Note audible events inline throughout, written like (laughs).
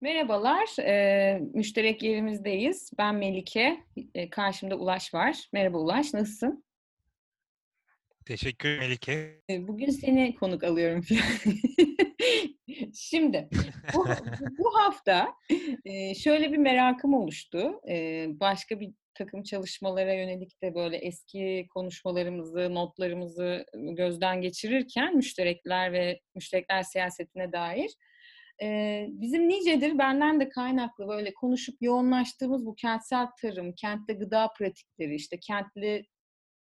Merhabalar, eee, müşterek yerimizdeyiz. Ben Melike, eee, karşımda Ulaş var. Merhaba Ulaş, nasılsın? Teşekkür Melike. Eee, bugün seni konuk alıyorum (laughs) Şimdi, bu bu hafta, eee, şöyle bir merakım oluştu. Eee, başka birtakım çalışmalara yönelik de böyle eski konuşmalarımızı, notlarımızı gözden geçirirken müşterekler ve müşterekler siyasetine dair, eee, bizim nicedir benden de kaynaklı böyle konuşup yoğunlaştığımız bu kentsel tarım, kentte gıda pratikleri, işte kentli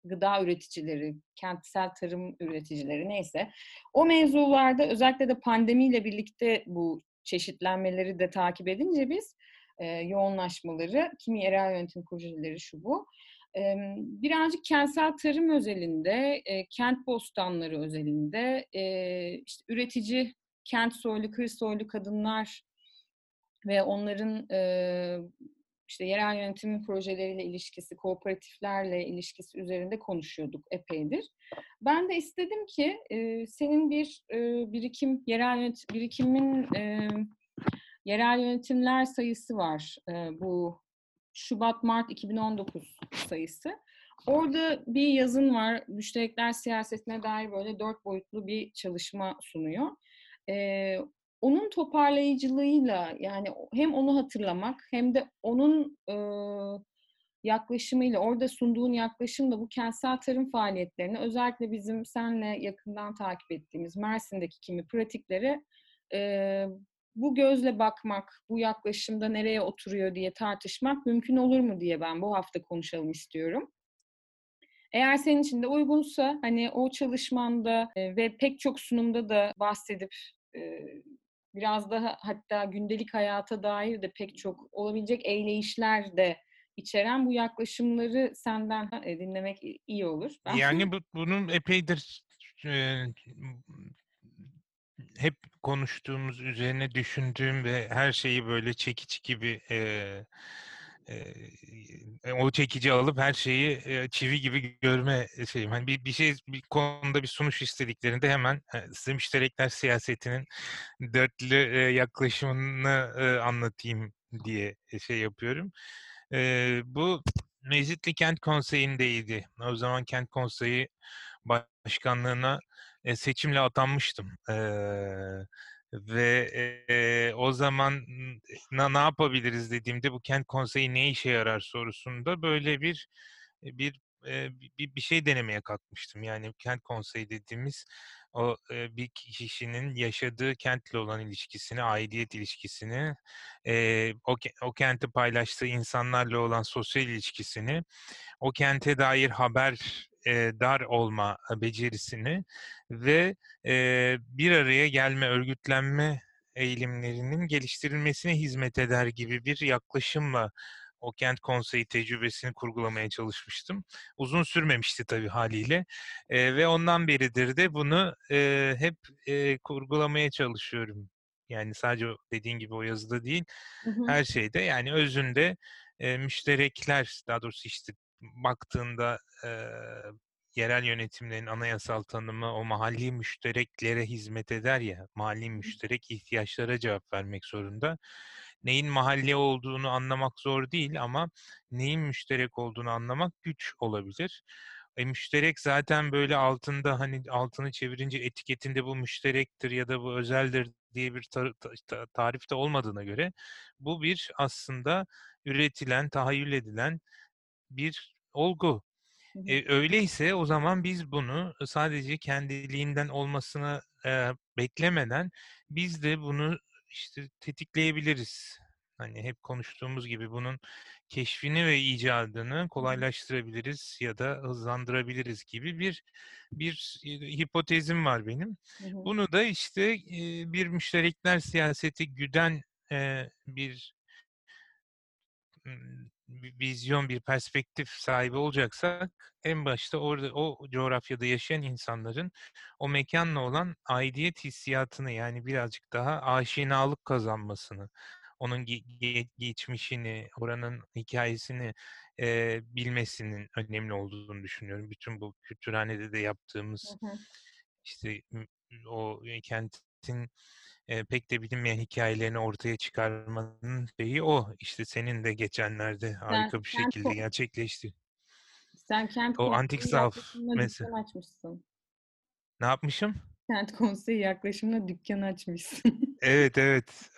gıda üreticileri, kentsel tarım üreticileri neyse. O mevzularda özellikle de pandemiyle birlikte bu çeşitlenmeleri de takip edince biz e, yoğunlaşmaları, kimi yerel yönetim projeleri şu bu. E, birazcık kentsel tarım özelinde, e, kent bostanları özelinde, e, işte üretici, kent soylu, kır soylu kadınlar ve onların e, işte yerel yönetim projeleriyle ilişkisi, kooperatiflerle ilişkisi üzerinde konuşuyorduk epeydir. Ben de istedim ki e, senin bir e, birikim, yerel yönet birikimin e, yerel yönetimler sayısı var. E, bu Şubat-Mart 2019 sayısı. Orada bir yazın var. Müşterekler siyasetine dair böyle dört boyutlu bir çalışma sunuyor. Ee, onun toparlayıcılığıyla yani hem onu hatırlamak hem de onun e, yaklaşımıyla, orada sunduğun yaklaşımla bu kentsel tarım faaliyetlerini özellikle bizim senle yakından takip ettiğimiz Mersin'deki kimi pratikleri e, bu gözle bakmak, bu yaklaşımda nereye oturuyor diye tartışmak mümkün olur mu diye ben bu hafta konuşalım istiyorum. Eğer senin için de uygunsa hani o çalışmanda e, ve pek çok sunumda da bahsedip e, biraz daha hatta gündelik hayata dair de pek çok olabilecek eyleyişler de içeren bu yaklaşımları senden e, dinlemek iyi olur. Ben... Yani bu, bunun epeydir e, hep konuştuğumuz, üzerine düşündüğüm ve her şeyi böyle çekiç gibi e, e, o çekici alıp her şeyi e, çivi gibi görme şeyim. Hani bir, bir şey bir konuda bir sunuş istediklerinde hemen e, size müşterekler siyasetinin dörtlü e, yaklaşımını e, anlatayım diye şey yapıyorum. E, bu Mezitli Kent Konseyi'ndeydi. O zaman Kent Konseyi Başkanlığına e, seçimle atanmıştım. E, ve e, o zaman na, ne yapabiliriz dediğimde bu kent konseyi ne işe yarar sorusunda böyle bir bir bir, bir şey denemeye kalkmıştım. Yani kent konseyi dediğimiz o bir kişinin yaşadığı kentle olan ilişkisini, aidiyet ilişkisini, o, o kenti paylaştığı insanlarla olan sosyal ilişkisini, o kente dair haber e, dar olma becerisini ve e, bir araya gelme, örgütlenme eğilimlerinin geliştirilmesine hizmet eder gibi bir yaklaşımla o kent konseyi tecrübesini kurgulamaya çalışmıştım. Uzun sürmemişti tabii haliyle e, ve ondan beridir de bunu e, hep e, kurgulamaya çalışıyorum. Yani sadece dediğin gibi o yazıda değil, hı hı. her şeyde yani özünde e, müşterekler, daha doğrusu işte baktığında e, yerel yönetimlerin anayasal tanımı o mahalli müştereklere hizmet eder ya, mahalli müşterek ihtiyaçlara cevap vermek zorunda. Neyin mahalle olduğunu anlamak zor değil ama neyin müşterek olduğunu anlamak güç olabilir. E, müşterek zaten böyle altında hani altını çevirince etiketinde bu müşterektir ya da bu özeldir diye bir tar- ta- tarif de olmadığına göre bu bir aslında üretilen, tahayyül edilen bir olgu. E, öyleyse o zaman biz bunu sadece kendiliğinden olmasını e, beklemeden biz de bunu işte tetikleyebiliriz. Hani hep konuştuğumuz gibi bunun keşfini ve icadını kolaylaştırabiliriz ya da hızlandırabiliriz gibi bir bir hipotezim var benim. Bunu da işte bir müşterekler siyaseti güden bir bir vizyon, bir perspektif sahibi olacaksak en başta orada o coğrafyada yaşayan insanların o mekanla olan aidiyet hissiyatını yani birazcık daha aşinalık kazanmasını, onun ge- geçmişini, oranın hikayesini e, bilmesinin önemli olduğunu düşünüyorum. Bütün bu kültürhanede de yaptığımız hı hı. işte o kentin eee, pek de bilinmeyen hikâyelerini ortaya çıkarmanın şeyi o. İşte, senin de geçenlerde Sen harika bir sen şekilde ko gerçekleşti. Sen Kent O antik Konseyi saf yaklaşımına mese dükkân açmışsın. Ne yapmışım? Kent Konseyi yaklaşımına dükkân açmışsın. (laughs) Evet, evet.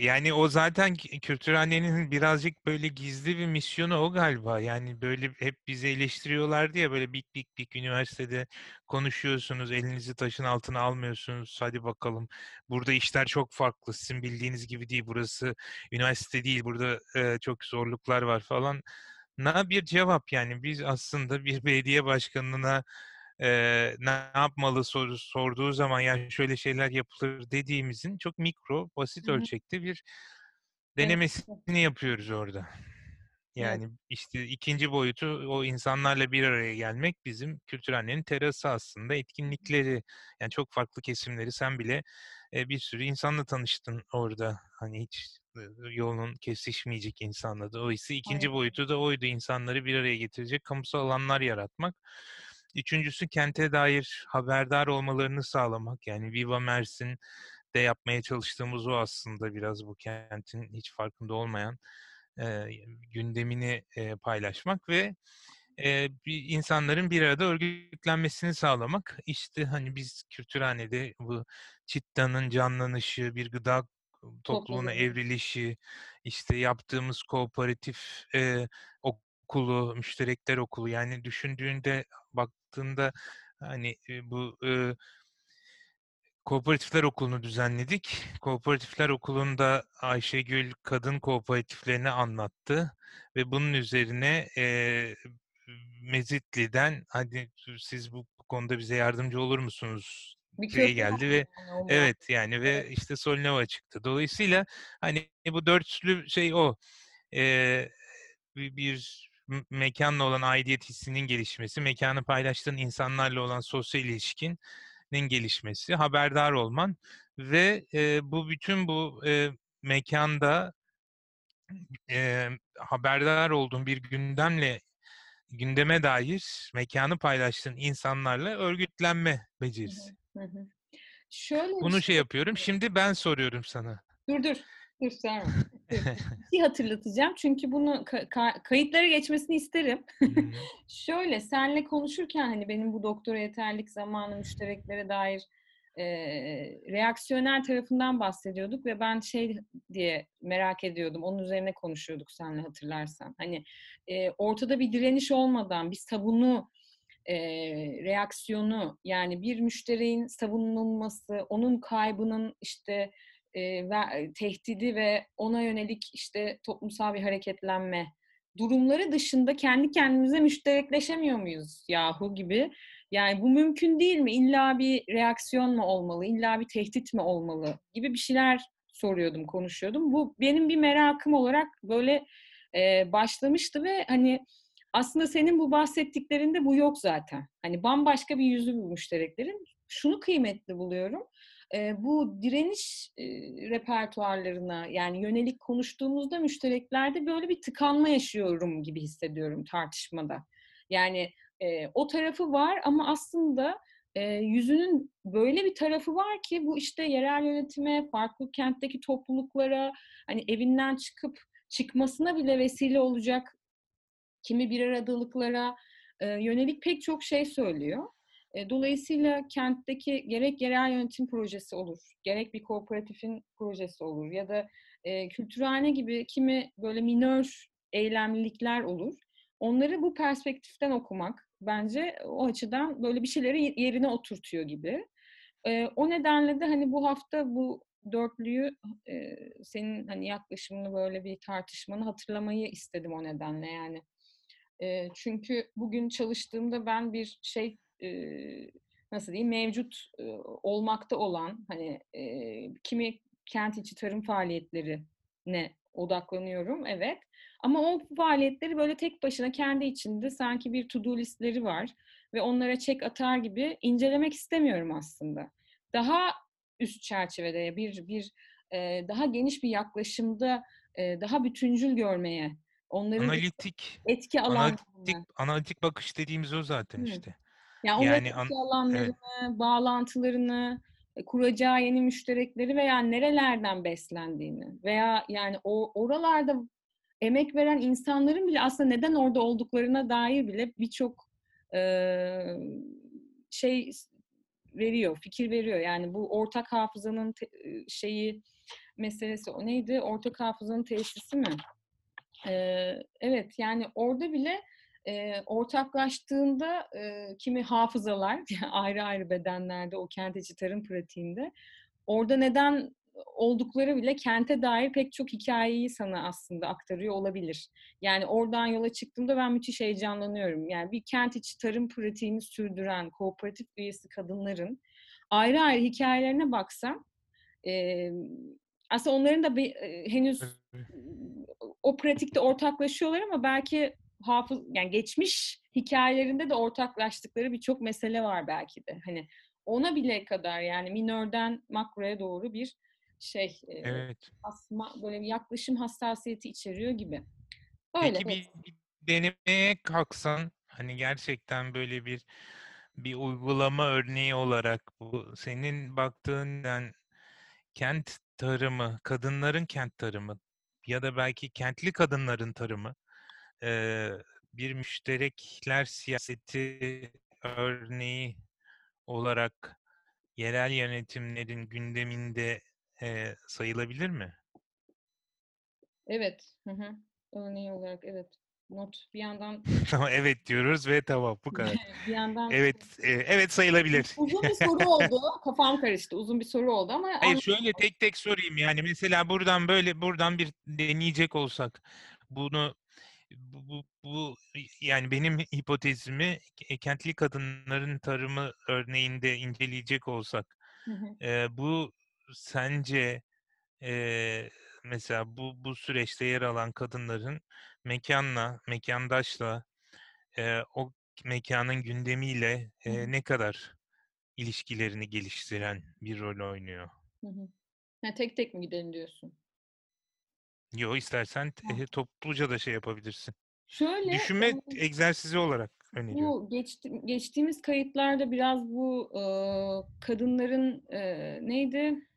Yani, o zaten kü Kültürhane'nin birazcık böyle gizli bir misyonu o galiba. Yani, böyle hep bizi eleştiriyorlardı ya, böyle bik bik bik üniversitede konuşuyorsunuz, elinizi taşın altına almıyorsunuz, hadi bakalım. Burada işler çok farklı, sizin bildiğiniz gibi değil, burası üniversite değil, burada, eee, çok zorluklar var falan na bir cevap. Yani, biz aslında bir belediye başkanına, eee, ne yapmalı soru sorduğu zaman, ya, şöyle şeyler yapılır dediğimizin çok mikro, basit Hı hı. ölçekte bir Evet. denemesini yapıyoruz orada. Evet. Yani, işte, 2'nci boyutu o insanlarla bir araya gelmek bizim Kültürhane'nin terası aslında, etkinlikleri. Yani, çok farklı kesimleri sen bile, eee, bir sürü insanla tanıştın orada. Hani, hiç, yolun kesişmeyecek insanla. Dolayısıyla 2'nci Aynen. boyutu da oydu, insanları bir araya getirecek kamusal alanlar yaratmak. 3'üncüsü kente dair haberdar olmalarını sağlamak. Yani, Viva Mersin'de yapmaya çalıştığımız o aslında biraz bu kentin hiç farkında olmayan, eee, gündemini, eee, paylaşmak ve, eee, bir insanların bir arada örgütlenmesini sağlamak. İşte, hani, biz Kültürhane'de bu Çitta'nın canlanışı, bir gıda topluluğuna Topluluğu. evrilişi, işte, yaptığımız kooperatif, eee, okulu, müşterekler okulu, yani, düşündüğünde, baktığında, hani, bu, ııı Kooperatifler Okulu'nu düzenledik. Kooperatifler Okulu'nda Ayşegül kadın kooperatiflerini anlattı ve bunun üzerine, eee, Mezitli'den, "Hadi, siz bu konuda bize yardımcı olur musunuz?" Bir diye köprü geldi ve yani evet, yani, ve, Evet. işte, Solnova çıktı. Dolayısıyla, hani, bu 4'lü şey o. Eee, bi bir m mekânla olan aidiyet hissinin gelişmesi, mekânı paylaştığın insanlarla olan sosyal ilişkinin gelişmesi, haberdar olman ve, eee, bu bütün bu, eee, mekânda, emm, haberdar olduğun bir gündemle gündeme dair mekânı paylaştığın insanlarla örgütlenme becerisi. hı. Hı. Şöyle Bunu şey şey yapıyorum. Şimdi ben soruyorum sana. Dur, dur. Dur, sorma. (laughs) (laughs) Bir şey hatırlatacağım çünkü bunu ka ka kayıtlara geçmesini isterim. (laughs) Şöyle, seninle konuşurken, hani, benim bu doktora yeterlilik zamanı müştereklere dair, eee, reaksiyonel tarafından bahsediyorduk ve ben şey diye merak ediyordum, onun üzerine konuşuyorduk seninle hatırlarsan. Hani, eee, ortada bir direniş olmadan, bir savunu, eee, reaksiyonu, yani, bir müştereğin savunulması, onun kaybının, işte, eee, ve tehdidi ve ona yönelik, işte, toplumsal bir hareketlenme durumları dışında kendi kendimize müşterekleşemiyor muyuz yahu gibi. Yani, bu mümkün değil mi? İlla bir reaksiyon mu olmalı, illa bir tehdit mi olmalı gibi bir şeyler soruyordum, konuşuyordum. Bu benim bir merakım olarak böyle, eee, başlamıştı ve, hani, aslında senin bu bahsettiklerinde bu yok zaten. Hani, bambaşka bir yüzü bu müştereklerin. Şunu kıymetli buluyorum, bu direniş, repertuarlarına, yani, yönelik konuştuğumuzda müştereklerde böyle bir tıkanma yaşıyorum gibi hissediyorum tartışmada. Yani, o tarafı var ama aslında, yüzünün böyle bir tarafı var ki bu, işte, yerel yönetime, farklı kentteki topluluklara, hani, evinden çıkıp çıkmasına bile vesile olacak kimi bir aradalıklara, yönelik pek çok şey söylüyor. Dolayısıyla kentteki gerek yerel yönetim projesi olur, gerek bir kooperatifin projesi olur ya da, eee, Kültürhane gibi kimi böyle minör eylemlilikler olur. Onları bu perspektiften okumak bence o açıdan böyle bir şeyleri ye yerine oturtuyor gibi. Eee, o nedenle de, hani, bu hafta bu 4'lüyü, eee, senin, hani, yaklaşımını, böyle bir tartışmanı hatırlamayı istedim o nedenle, yani. Eee, çünkü bugün çalıştığımda ben bir şey, eee, nasıl diyeyim, mevcut, olmakta olan, hani, kimi kent içi tarım faaliyetlerine odaklanıyorum, evet. Ama o faaliyetleri böyle tek başına kendi içinde sanki bir to do list'leri var ve onlara check atar gibi incelemek istemiyorum aslında. Daha üst çerçevede bir bir, daha geniş bir yaklaşımda, daha bütüncül görmeye, onların Analitik, etki analitik alanlarını analitik bakış dediğimiz o zaten Hıı. işte. Yani, an etki Evet. alanlarını, bağlantılarını, e, kuracağı yeni müşterekleri veya nerelerden beslendiğini veya yani o oralarda emek veren insanların bile aslında neden orada olduklarına dair bile birçok e, şey veriyor, fikir veriyor. Yani bu ortak hafızanın te, şeyi meselesi o neydi? Ortak hafızanın tesisi mi? Ee, evet yani orada bile e, ortaklaştığında e, kimi hafızalar (laughs) ayrı ayrı bedenlerde o kent içi tarım pratiğinde orada neden oldukları bile kente dair pek çok hikayeyi sana aslında aktarıyor olabilir. Yani oradan yola çıktığımda ben müthiş heyecanlanıyorum. Yani bir kent içi tarım pratiğini sürdüren kooperatif üyesi kadınların ayrı ayrı hikayelerine baksam e, aslında onların da bir, e, henüz o pratikte ortaklaşıyorlar ama belki hafız yani geçmiş hikayelerinde de ortaklaştıkları birçok mesele var belki de. Hani ona bile kadar yani minörden makroya doğru bir şey evet. asma böyle bir yaklaşım hassasiyeti içeriyor gibi. Öyle. Peki bir, bir denemeye kalksan hani gerçekten böyle bir bir uygulama örneği olarak bu senin baktığın yani kent tarımı, kadınların kent tarımı ya da belki kentli kadınların tarımı e, bir müşterekler siyaseti örneği olarak yerel yönetimlerin gündeminde e, sayılabilir mi? Evet. Hı hı. Örneği olarak evet. Not bir yandan (laughs) evet diyoruz ve tamam bu kadar. (laughs) bir yandan Evet, e, evet sayılabilir. (laughs) Uzun bir soru oldu. Kafam karıştı. Uzun bir soru oldu ama Hayır şöyle tek tek sorayım yani mesela buradan böyle buradan bir deneyecek olsak bunu bu, bu, bu yani benim hipotezimi kentli kadınların tarımı örneğinde inceleyecek olsak e, bu sence e, mesela bu bu süreçte yer alan kadınların mekanla, mekandaşla e, o mekanın gündemiyle e, ne kadar ilişkilerini geliştiren bir rol oynuyor. Hı hı. Ha, tek tek mi gidelim diyorsun? Yo istersen e, topluca da şey yapabilirsin. Şöyle Düşünme e, egzersizi olarak öneriyorum. Bu geçti, geçtiğimiz kayıtlarda biraz bu e, kadınların e, neydi?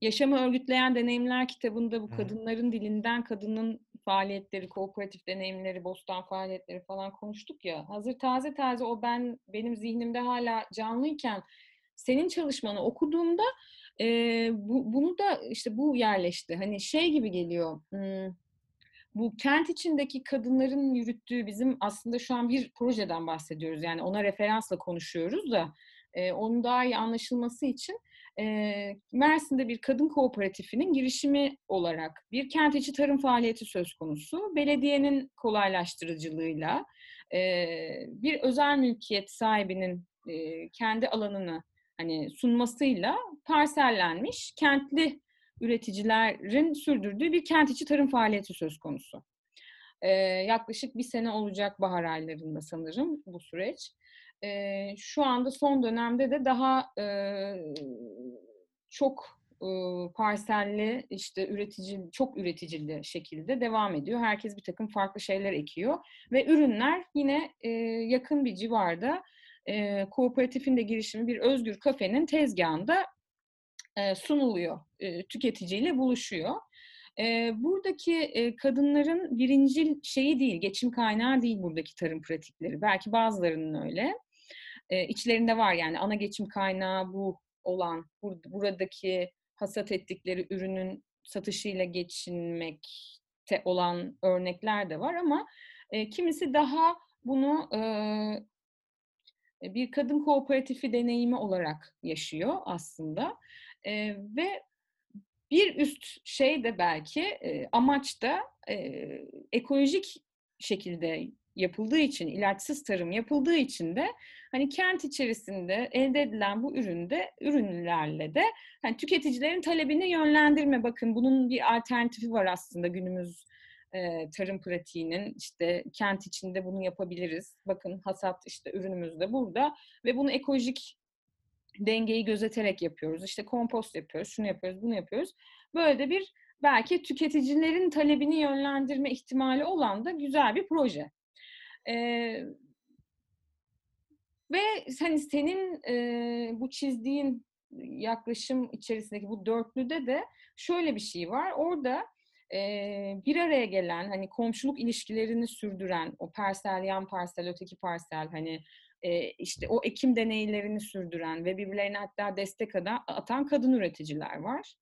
Yaşamı Örgütleyen Deneyimler kitabında bu kadınların dilinden kadının faaliyetleri, kooperatif deneyimleri, bostan faaliyetleri falan konuştuk ya. Hazır taze taze o ben benim zihnimde hala canlıyken senin çalışmanı okuduğumda e, bu, bunu da işte bu yerleşti. Hani şey gibi geliyor. Hmm, bu kent içindeki kadınların yürüttüğü bizim aslında şu an bir projeden bahsediyoruz. Yani ona referansla konuşuyoruz da e, onun daha iyi anlaşılması için e, Mersin'de bir kadın kooperatifinin girişimi olarak bir kent içi tarım faaliyeti söz konusu. Belediyenin kolaylaştırıcılığıyla e, bir özel mülkiyet sahibinin e, kendi alanını hani sunmasıyla parsellenmiş kentli üreticilerin sürdürdüğü bir kent içi tarım faaliyeti söz konusu. Ee, yaklaşık bir sene olacak bahar aylarında sanırım bu süreç. Ee, şu anda son dönemde de daha e, çok e, parselli işte üretici çok üreticili şekilde devam ediyor. Herkes bir takım farklı şeyler ekiyor ve ürünler yine e, yakın bir civarda e, kooperatifin de girişimi bir özgür kafenin tezgahında e, sunuluyor, e, tüketiciyle buluşuyor. E, buradaki e, kadınların birinci şeyi değil, geçim kaynağı değil buradaki tarım pratikleri. Belki bazılarının öyle. E, içlerinde var yani ana geçim kaynağı bu olan, bur- buradaki hasat ettikleri ürünün satışıyla geçinmekte olan örnekler de var ama e, kimisi daha bunu e, bir kadın kooperatifi deneyimi olarak yaşıyor aslında. E, ve bir üst şey de belki e, amaç da e, ekolojik şekilde yapıldığı için, ilaçsız tarım yapıldığı için de hani kent içerisinde elde edilen bu üründe ürünlerle de hani tüketicilerin talebini yönlendirme. Bakın bunun bir alternatifi var aslında günümüz e, tarım pratiğinin işte kent içinde bunu yapabiliriz. Bakın hasat işte ürünümüz de burada ve bunu ekolojik dengeyi gözeterek yapıyoruz. İşte kompost yapıyoruz, şunu yapıyoruz, bunu yapıyoruz. Böyle de bir belki tüketicilerin talebini yönlendirme ihtimali olan da güzel bir proje. Ee, ve hani senin e, bu çizdiğin yaklaşım içerisindeki bu dörtlüde de şöyle bir şey var. Orada bir araya gelen hani komşuluk ilişkilerini sürdüren o parsel yan parsel öteki parsel hani işte o ekim deneylerini sürdüren ve birbirlerine hatta destek atan kadın üreticiler var.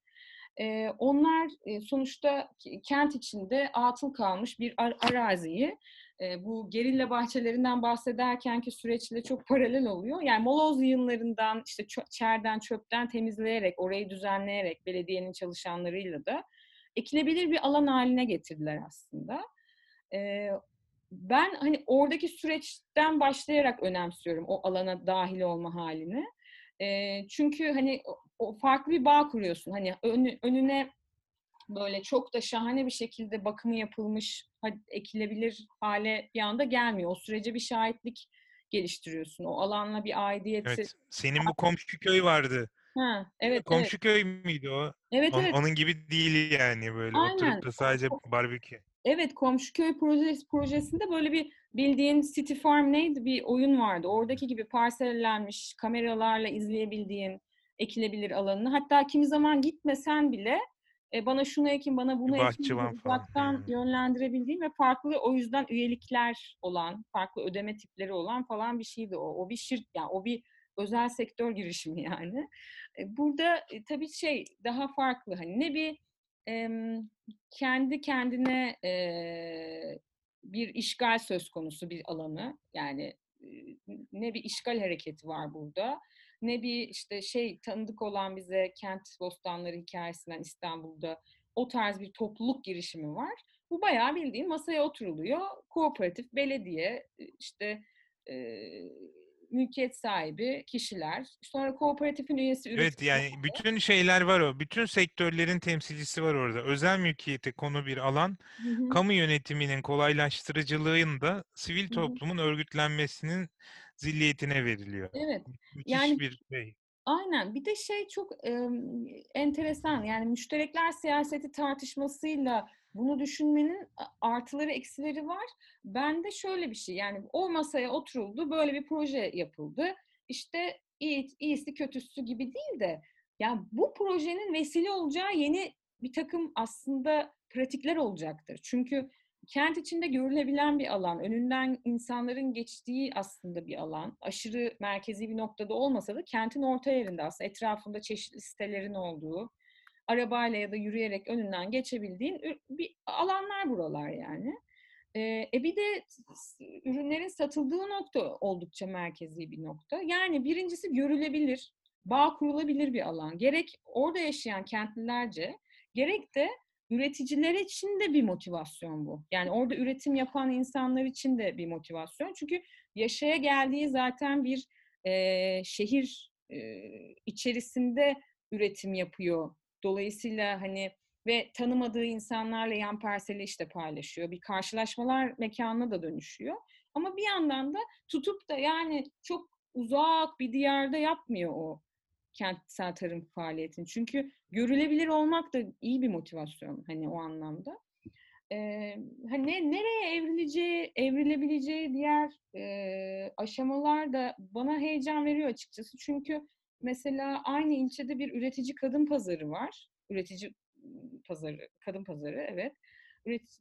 E, onlar e, sonuçta kent içinde atıl kalmış bir ar- araziyi e, bu gerilla bahçelerinden bahsederken ki süreçle çok paralel oluyor. Yani moloz yığınlarından, işte çerden, çöpten temizleyerek, orayı düzenleyerek belediyenin çalışanlarıyla da ekilebilir bir alan haline getirdiler aslında. E, ben hani oradaki süreçten başlayarak önemsiyorum o alana dahil olma halini. E, çünkü hani o, farklı bir bağ kuruyorsun. Hani ön, önüne böyle çok da şahane bir şekilde bakımı yapılmış, ekilebilir hale bir anda gelmiyor. O sürece bir şahitlik geliştiriyorsun. O alanla bir aidiyeti. Evet. Senin bu komşu köy vardı. Ha, evet, Komşu evet. köy müydü o? Evet, On, evet. Onun gibi değil yani böyle Aynen. oturup da sadece barbekü. Evet, Komşuköy projesi, projesinde böyle bir bildiğin City Farm neydi bir oyun vardı. Oradaki gibi parsellenmiş, kameralarla izleyebildiğin, ekilebilir alanını. Hatta kimi zaman gitmesen bile e, bana şunu ekin, bana bunu ekin uzaktan yönlendirebildiğim ve farklı o yüzden üyelikler olan, farklı ödeme tipleri olan falan bir şeydi o. O bir şirk, yani o bir özel sektör girişimi yani. E, burada e, tabii şey daha farklı hani ne bir kendi kendine e, bir işgal söz konusu bir alanı yani ne bir işgal hareketi var burada ne bir işte şey tanıdık olan bize kent bostanları hikayesinden İstanbul'da o tarz bir topluluk girişimi var. Bu bayağı bildiğin masaya oturuluyor. Kooperatif, belediye, işte e, mülkiyet sahibi kişiler. Sonra kooperatifin üyesi Evet yani bütün şeyler var o. Bütün sektörlerin temsilcisi var orada. Özel mülkiyete konu bir alan. Hı hı. Kamu yönetiminin kolaylaştırıcılığında sivil toplumun hı hı. örgütlenmesinin zilliyetine veriliyor. Evet. Müthiş yani, bir şey. Aynen. Bir de şey çok e, enteresan. Yani müşterekler siyaseti tartışmasıyla bunu düşünmenin artıları eksileri var. Ben de şöyle bir şey yani o masaya oturuldu böyle bir proje yapıldı. İşte iyi, iyisi kötüsü gibi değil de yani bu projenin vesile olacağı yeni bir takım aslında pratikler olacaktır. Çünkü kent içinde görülebilen bir alan, önünden insanların geçtiği aslında bir alan. Aşırı merkezi bir noktada olmasa da kentin orta yerinde aslında etrafında çeşitli sitelerin olduğu, arabayla ya da yürüyerek önünden geçebildiğin bir alanlar buralar yani. E bir de ürünlerin satıldığı nokta oldukça merkezi bir nokta. Yani birincisi görülebilir, bağ kurulabilir bir alan. Gerek orada yaşayan kentlilerce, gerek de üreticiler için de bir motivasyon bu. Yani orada üretim yapan insanlar için de bir motivasyon. Çünkü yaşaya geldiği zaten bir e, şehir e, içerisinde üretim yapıyor Dolayısıyla hani ve tanımadığı insanlarla yan parseli işte paylaşıyor. Bir karşılaşmalar mekanına da dönüşüyor. Ama bir yandan da tutup da yani çok uzak bir diyarda yapmıyor o kentsel tarım faaliyetini. Çünkü görülebilir olmak da iyi bir motivasyon hani o anlamda. Ee, hani ne, nereye evrileceği, evrilebileceği diğer e, aşamalar da bana heyecan veriyor açıkçası. Çünkü mesela aynı ilçede bir üretici kadın pazarı var. Üretici pazarı, kadın pazarı evet. Üret,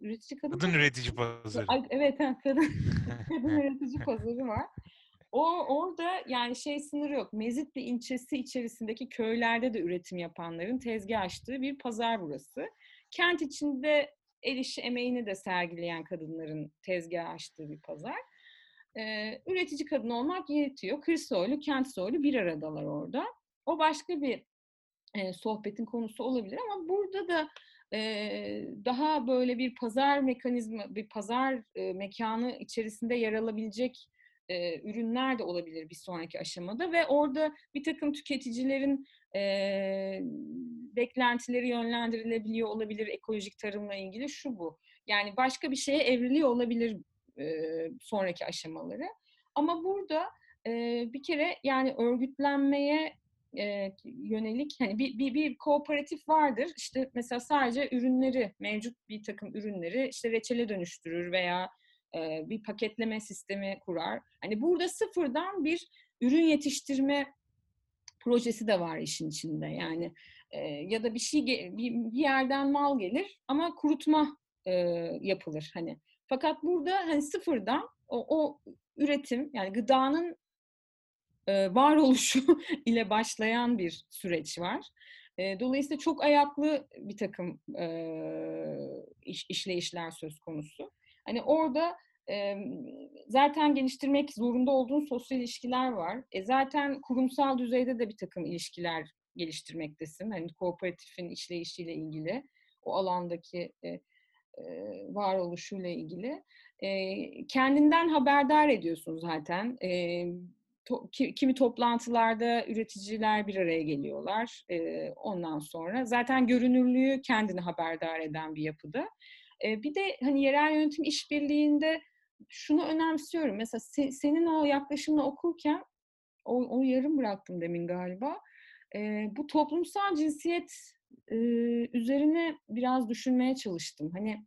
üretici kadın, kadın pazarı. üretici pazarı. Ay, evet, kadın (laughs) kadın üretici pazarı var. O orada yani şey sınırı yok. Mezitli ilçesi içerisindeki köylerde de üretim yapanların tezgah açtığı bir pazar burası. Kent içinde el işi emeğini de sergileyen kadınların tezgah açtığı bir pazar e, üretici kadın olmak yetiyor. Kırsoylu, kent soylu bir aradalar orada. O başka bir e, sohbetin konusu olabilir ama burada da e, daha böyle bir pazar mekanizma, bir pazar e, mekanı içerisinde yer alabilecek e, ürünler de olabilir bir sonraki aşamada ve orada bir takım tüketicilerin e, beklentileri yönlendirilebiliyor olabilir ekolojik tarımla ilgili şu bu. Yani başka bir şeye evriliyor olabilir sonraki aşamaları. Ama burada bir kere yani örgütlenmeye yönelik hani bir, bir, bir kooperatif vardır. İşte mesela sadece ürünleri, mevcut bir takım ürünleri işte reçele dönüştürür veya bir paketleme sistemi kurar. Hani burada sıfırdan bir ürün yetiştirme projesi de var işin içinde. Yani ya da bir şey bir, yerden mal gelir ama kurutma yapılır hani. Fakat burada hani sıfırdan o, o üretim yani gıdanın e, varoluşu (laughs) ile başlayan bir süreç var. E, dolayısıyla çok ayaklı bir takım e, iş, işleyişler söz konusu. Hani orada e, zaten geliştirmek zorunda olduğun sosyal ilişkiler var. E, zaten kurumsal düzeyde de bir takım ilişkiler geliştirmektesin. Hani kooperatifin işleyişiyle ilgili, o alandaki e, varoluşuyla ilgili. Kendinden haberdar ediyorsun zaten. To, kimi toplantılarda üreticiler bir araya geliyorlar. Ondan sonra zaten görünürlüğü kendini haberdar eden bir yapıda. Bir de hani yerel yönetim işbirliğinde şunu önemsiyorum. Mesela se, senin o yaklaşımını okurken o, o yarım bıraktım demin galiba. E, bu toplumsal cinsiyet üzerine biraz düşünmeye çalıştım. Hani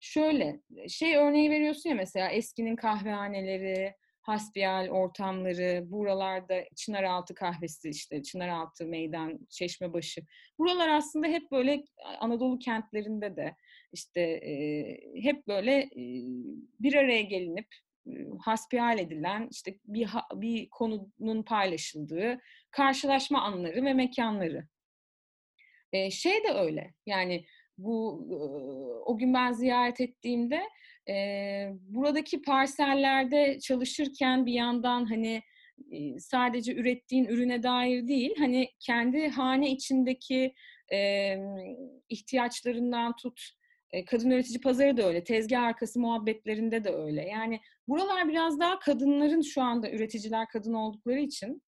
şöyle şey örneği veriyorsun ya mesela eskinin kahvehaneleri, hasbihal ortamları, buralarda Çınaraltı kahvesi işte Çınaraltı meydan, Çeşmebaşı. Buralar aslında hep böyle Anadolu kentlerinde de işte e, hep böyle e, bir araya gelinip e, hasbihal edilen işte bir bir konunun paylaşıldığı karşılaşma anları ve mekanları. E, şey de öyle. Yani bu o gün ben ziyaret ettiğimde e, buradaki parsellerde çalışırken bir yandan hani sadece ürettiğin ürüne dair değil, hani kendi hane içindeki e, ihtiyaçlarından tut, kadın üretici pazarı da öyle, tezgah arkası muhabbetlerinde de öyle. Yani buralar biraz daha kadınların şu anda üreticiler kadın oldukları için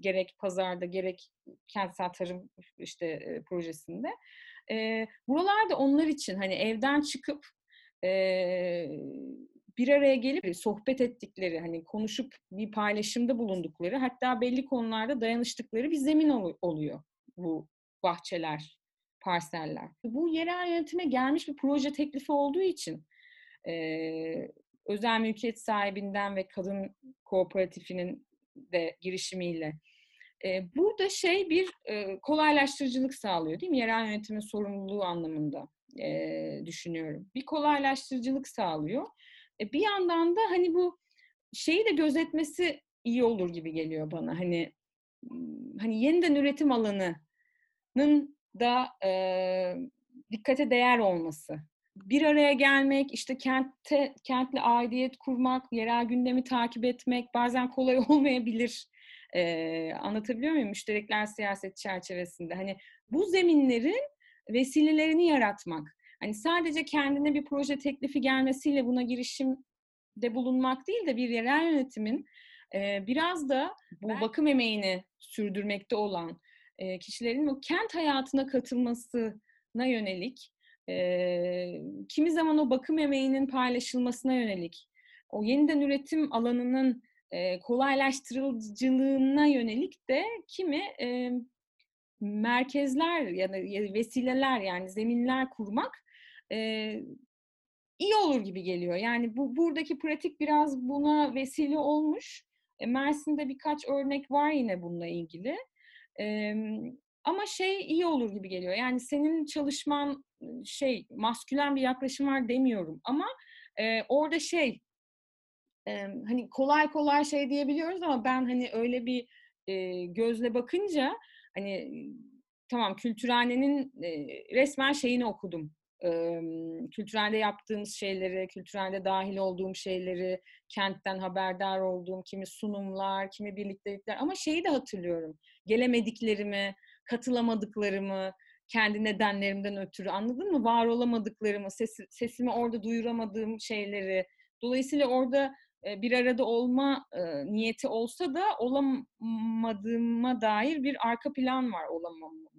gerek pazarda gerek kentsel tarım işte e, projesinde. E, buralar da onlar için hani evden çıkıp e, bir araya gelip sohbet ettikleri, hani konuşup bir paylaşımda bulundukları, hatta belli konularda dayanıştıkları bir zemin oluyor bu bahçeler, parseller. Bu yerel yönetime gelmiş bir proje teklifi olduğu için e, özel mülkiyet sahibinden ve kadın kooperatifinin de girişimiyle burada şey bir kolaylaştırıcılık sağlıyor değil mi? Yerel yönetimin sorumluluğu anlamında düşünüyorum. Bir kolaylaştırıcılık sağlıyor. E, bir yandan da hani bu şeyi de gözetmesi iyi olur gibi geliyor bana. Hani hani yeniden üretim alanının da e, dikkate değer olması. Bir araya gelmek, işte kentte kentli aidiyet kurmak, yerel gündemi takip etmek bazen kolay (laughs) olmayabilir. E, anlatabiliyor muyum? Müşterekler siyaset çerçevesinde. Hani bu zeminlerin vesilelerini yaratmak. Hani sadece kendine bir proje teklifi gelmesiyle buna girişimde bulunmak değil de bir yerel yönetimin e, biraz da bu ben... bakım emeğini sürdürmekte olan e, kişilerin o kent hayatına katılmasına yönelik, e, kimi zaman o bakım emeğinin paylaşılmasına yönelik, o yeniden üretim alanının e, kolaylaştırıcılığına yönelik de kimi e, merkezler ya da vesileler yani zeminler kurmak e, iyi olur gibi geliyor. Yani bu buradaki pratik biraz buna vesile olmuş. E, Mersin'de birkaç örnek var yine bununla ilgili. E, ama şey iyi olur gibi geliyor. Yani senin çalışman şey maskülen bir yaklaşım var demiyorum ama e, orada şey e, hani kolay kolay şey diyebiliyoruz ama ben hani öyle bir e, gözle bakınca hani tamam kültürhanenin e, resmen şeyini okudum. E, kültürelde yaptığımız şeyleri, kültürelde dahil olduğum şeyleri, kentten haberdar olduğum kimi sunumlar, kimi birliktelikler ama şeyi de hatırlıyorum. Gelemediklerimi, katılamadıklarımı, kendi nedenlerimden ötürü anladın mı? Var olamadıklarımı, ses, sesimi orada duyuramadığım şeyleri. Dolayısıyla orada bir arada olma e, niyeti olsa da olamadığıma dair bir arka plan var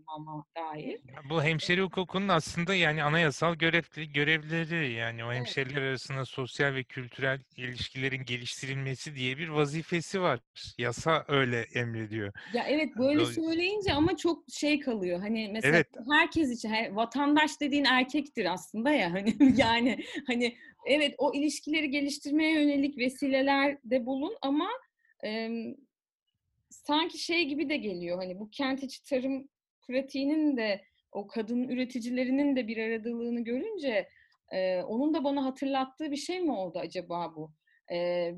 olamama dair. Bu hemşeri hukukunun aslında yani anayasal görevli, görevleri yani o hemşeriler evet. arasında sosyal ve kültürel ilişkilerin geliştirilmesi diye bir vazifesi var. Yasa öyle emrediyor. Ya evet böyle söyleyince ama çok şey kalıyor. Hani mesela evet. herkes için vatandaş dediğin erkektir aslında ya hani yani hani evet o ilişkileri geliştirmeye yönelik vesileler de bulun ama e, sanki şey gibi de geliyor hani bu kent içi tarım pratiğinin de o kadın üreticilerinin de bir aradalığını görünce e, onun da bana hatırlattığı bir şey mi oldu acaba bu? E,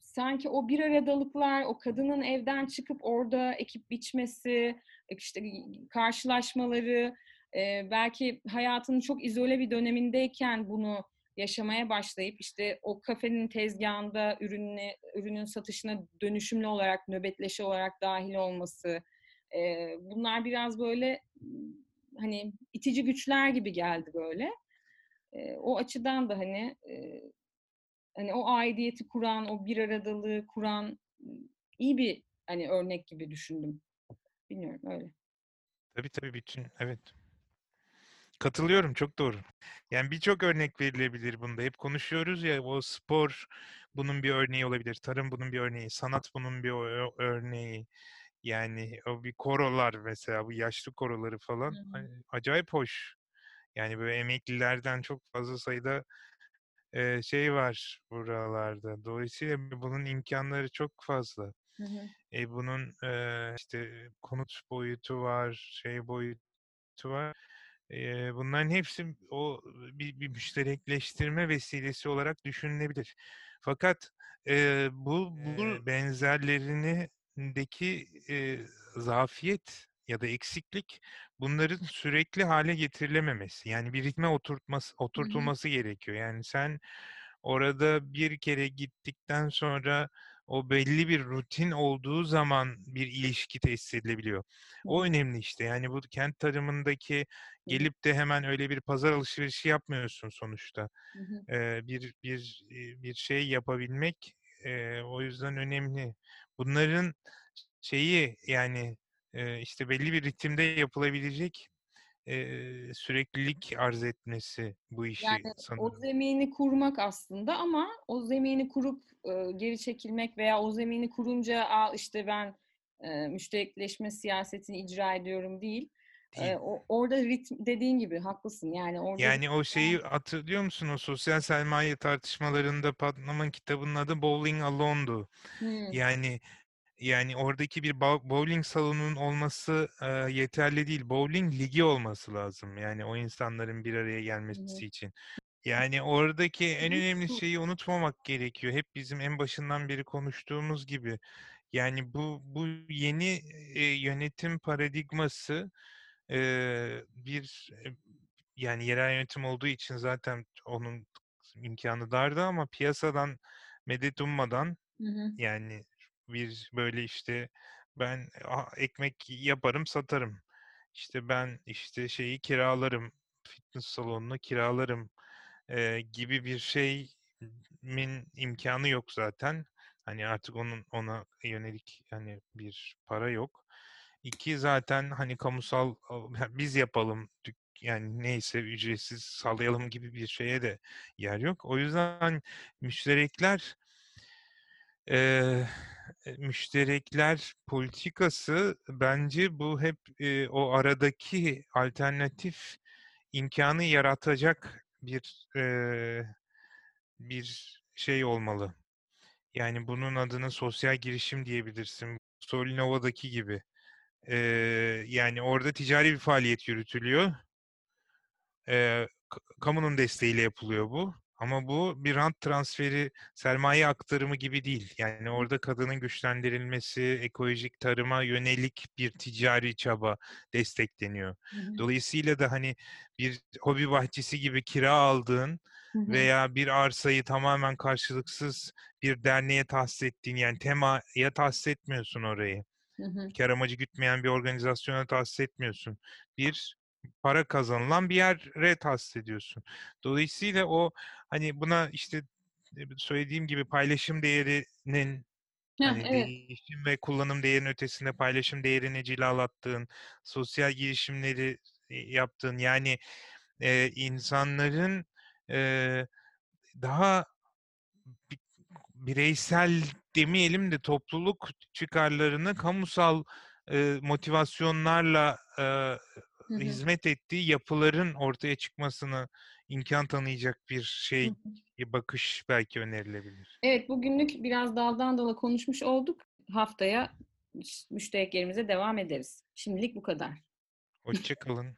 sanki o bir aradalıklar, o kadının evden çıkıp orada ekip biçmesi, işte karşılaşmaları, e, belki hayatının çok izole bir dönemindeyken bunu yaşamaya başlayıp işte o kafenin tezgahında ürününe, ürünün satışına dönüşümlü olarak, nöbetleşe olarak dahil olması, e, bunlar biraz böyle hani itici güçler gibi geldi böyle. E, o açıdan da hani e, hani o aidiyeti kuran, o bir aradalığı kuran iyi bir hani örnek gibi düşündüm. Bilmiyorum öyle. Tabii tabii bütün evet. Katılıyorum çok doğru. Yani birçok örnek verilebilir bunda. Hep konuşuyoruz ya o spor bunun bir örneği olabilir. Tarım bunun bir örneği. Sanat bunun bir örneği. Yani o bir korolar mesela bu yaşlı koroları falan hani acayip hoş. Yani böyle emeklilerden çok fazla sayıda e, şey var buralarda. Dolayısıyla bunun imkanları çok fazla. Hı hı. E, bunun e, işte konut boyutu var, şey boyutu var. E, bunların hepsi o bir, bir müşterekleştirme vesilesi olarak düşünülebilir. Fakat e, bu, bu benzerlerindeki e, zafiyet ya da eksiklik bunların sürekli hale getirilememesi. Yani bir ritme oturtması, oturtulması hı. gerekiyor. Yani sen orada bir kere gittikten sonra o belli bir rutin olduğu zaman bir ilişki tesis edilebiliyor. O önemli işte. Yani bu kent tarımındaki gelip de hemen öyle bir pazar alışverişi yapmıyorsun sonuçta. Ee, bir bir bir şey yapabilmek e, o yüzden önemli. Bunların şeyi yani e, işte belli bir ritimde yapılabilecek e, süreklilik arz etmesi bu işi yani sanırım. o zemini kurmak aslında ama o zemini kurup e, geri çekilmek veya o zemini kurunca Aa, işte ben e, müşterekleşme siyasetini icra ediyorum değil. E, o, orada ritm dediğin gibi haklısın. Yani orada yani o şeyi hatırlıyor musun o sosyal sermaye tartışmalarında Putnam'ın kitabının adı Bowling Alone'du. Hmm. Yani yani oradaki bir bowling salonunun olması e, yeterli değil. Bowling ligi olması lazım. Yani o insanların bir araya gelmesi Hı-hı. için. Yani oradaki en önemli şeyi unutmamak gerekiyor. Hep bizim en başından beri konuştuğumuz gibi. Yani bu bu yeni e, yönetim paradigması e, bir yani yerel yönetim olduğu için zaten onun imkanı dardı ama piyasadan medet ummadan hı hı. yani bir böyle işte ben ekmek yaparım satarım. İşte ben işte şeyi kiralarım, fitness salonunu kiralarım e, gibi bir şeyin imkanı yok zaten. Hani artık onun ona yönelik hani bir para yok. İki zaten hani kamusal biz yapalım yani neyse ücretsiz sağlayalım gibi bir şeye de yer yok. O yüzden müşterekler e, müşterekler politikası bence bu hep e, o aradaki alternatif imkanı yaratacak bir e, bir şey olmalı. Yani bunun adını sosyal girişim diyebilirsin. Solinova'daki gibi. E, yani orada ticari bir faaliyet yürütülüyor. E, kamunun desteğiyle yapılıyor bu. Ama bu bir rant transferi, sermaye aktarımı gibi değil. Yani orada kadının güçlendirilmesi, ekolojik tarıma yönelik bir ticari çaba destekleniyor. Hı hı. Dolayısıyla da hani bir hobi bahçesi gibi kira aldığın hı hı. veya bir arsayı tamamen karşılıksız bir derneğe tahsis ettiğin yani temaya tahsis etmiyorsun orayı. Hı hı. Kar amacı gütmeyen bir organizasyona tahsis etmiyorsun. Bir para kazanılan bir yere tahsis ediyorsun. Dolayısıyla o hani buna işte söylediğim gibi paylaşım değerinin hani evet. değişim ve kullanım değerinin ötesinde paylaşım değerini cilalattığın, sosyal girişimleri yaptığın yani e, insanların e, daha bireysel demeyelim de topluluk çıkarlarını kamusal e, motivasyonlarla e, Hı hı. hizmet ettiği yapıların ortaya çıkmasını imkan tanıyacak bir şey, Hı hı. bakış belki önerilebilir. Evet, bugünlük biraz daldan dala konuşmuş olduk. Haftaya müştereklerimize devam ederiz. Şimdilik bu kadar. Hoşça kalın.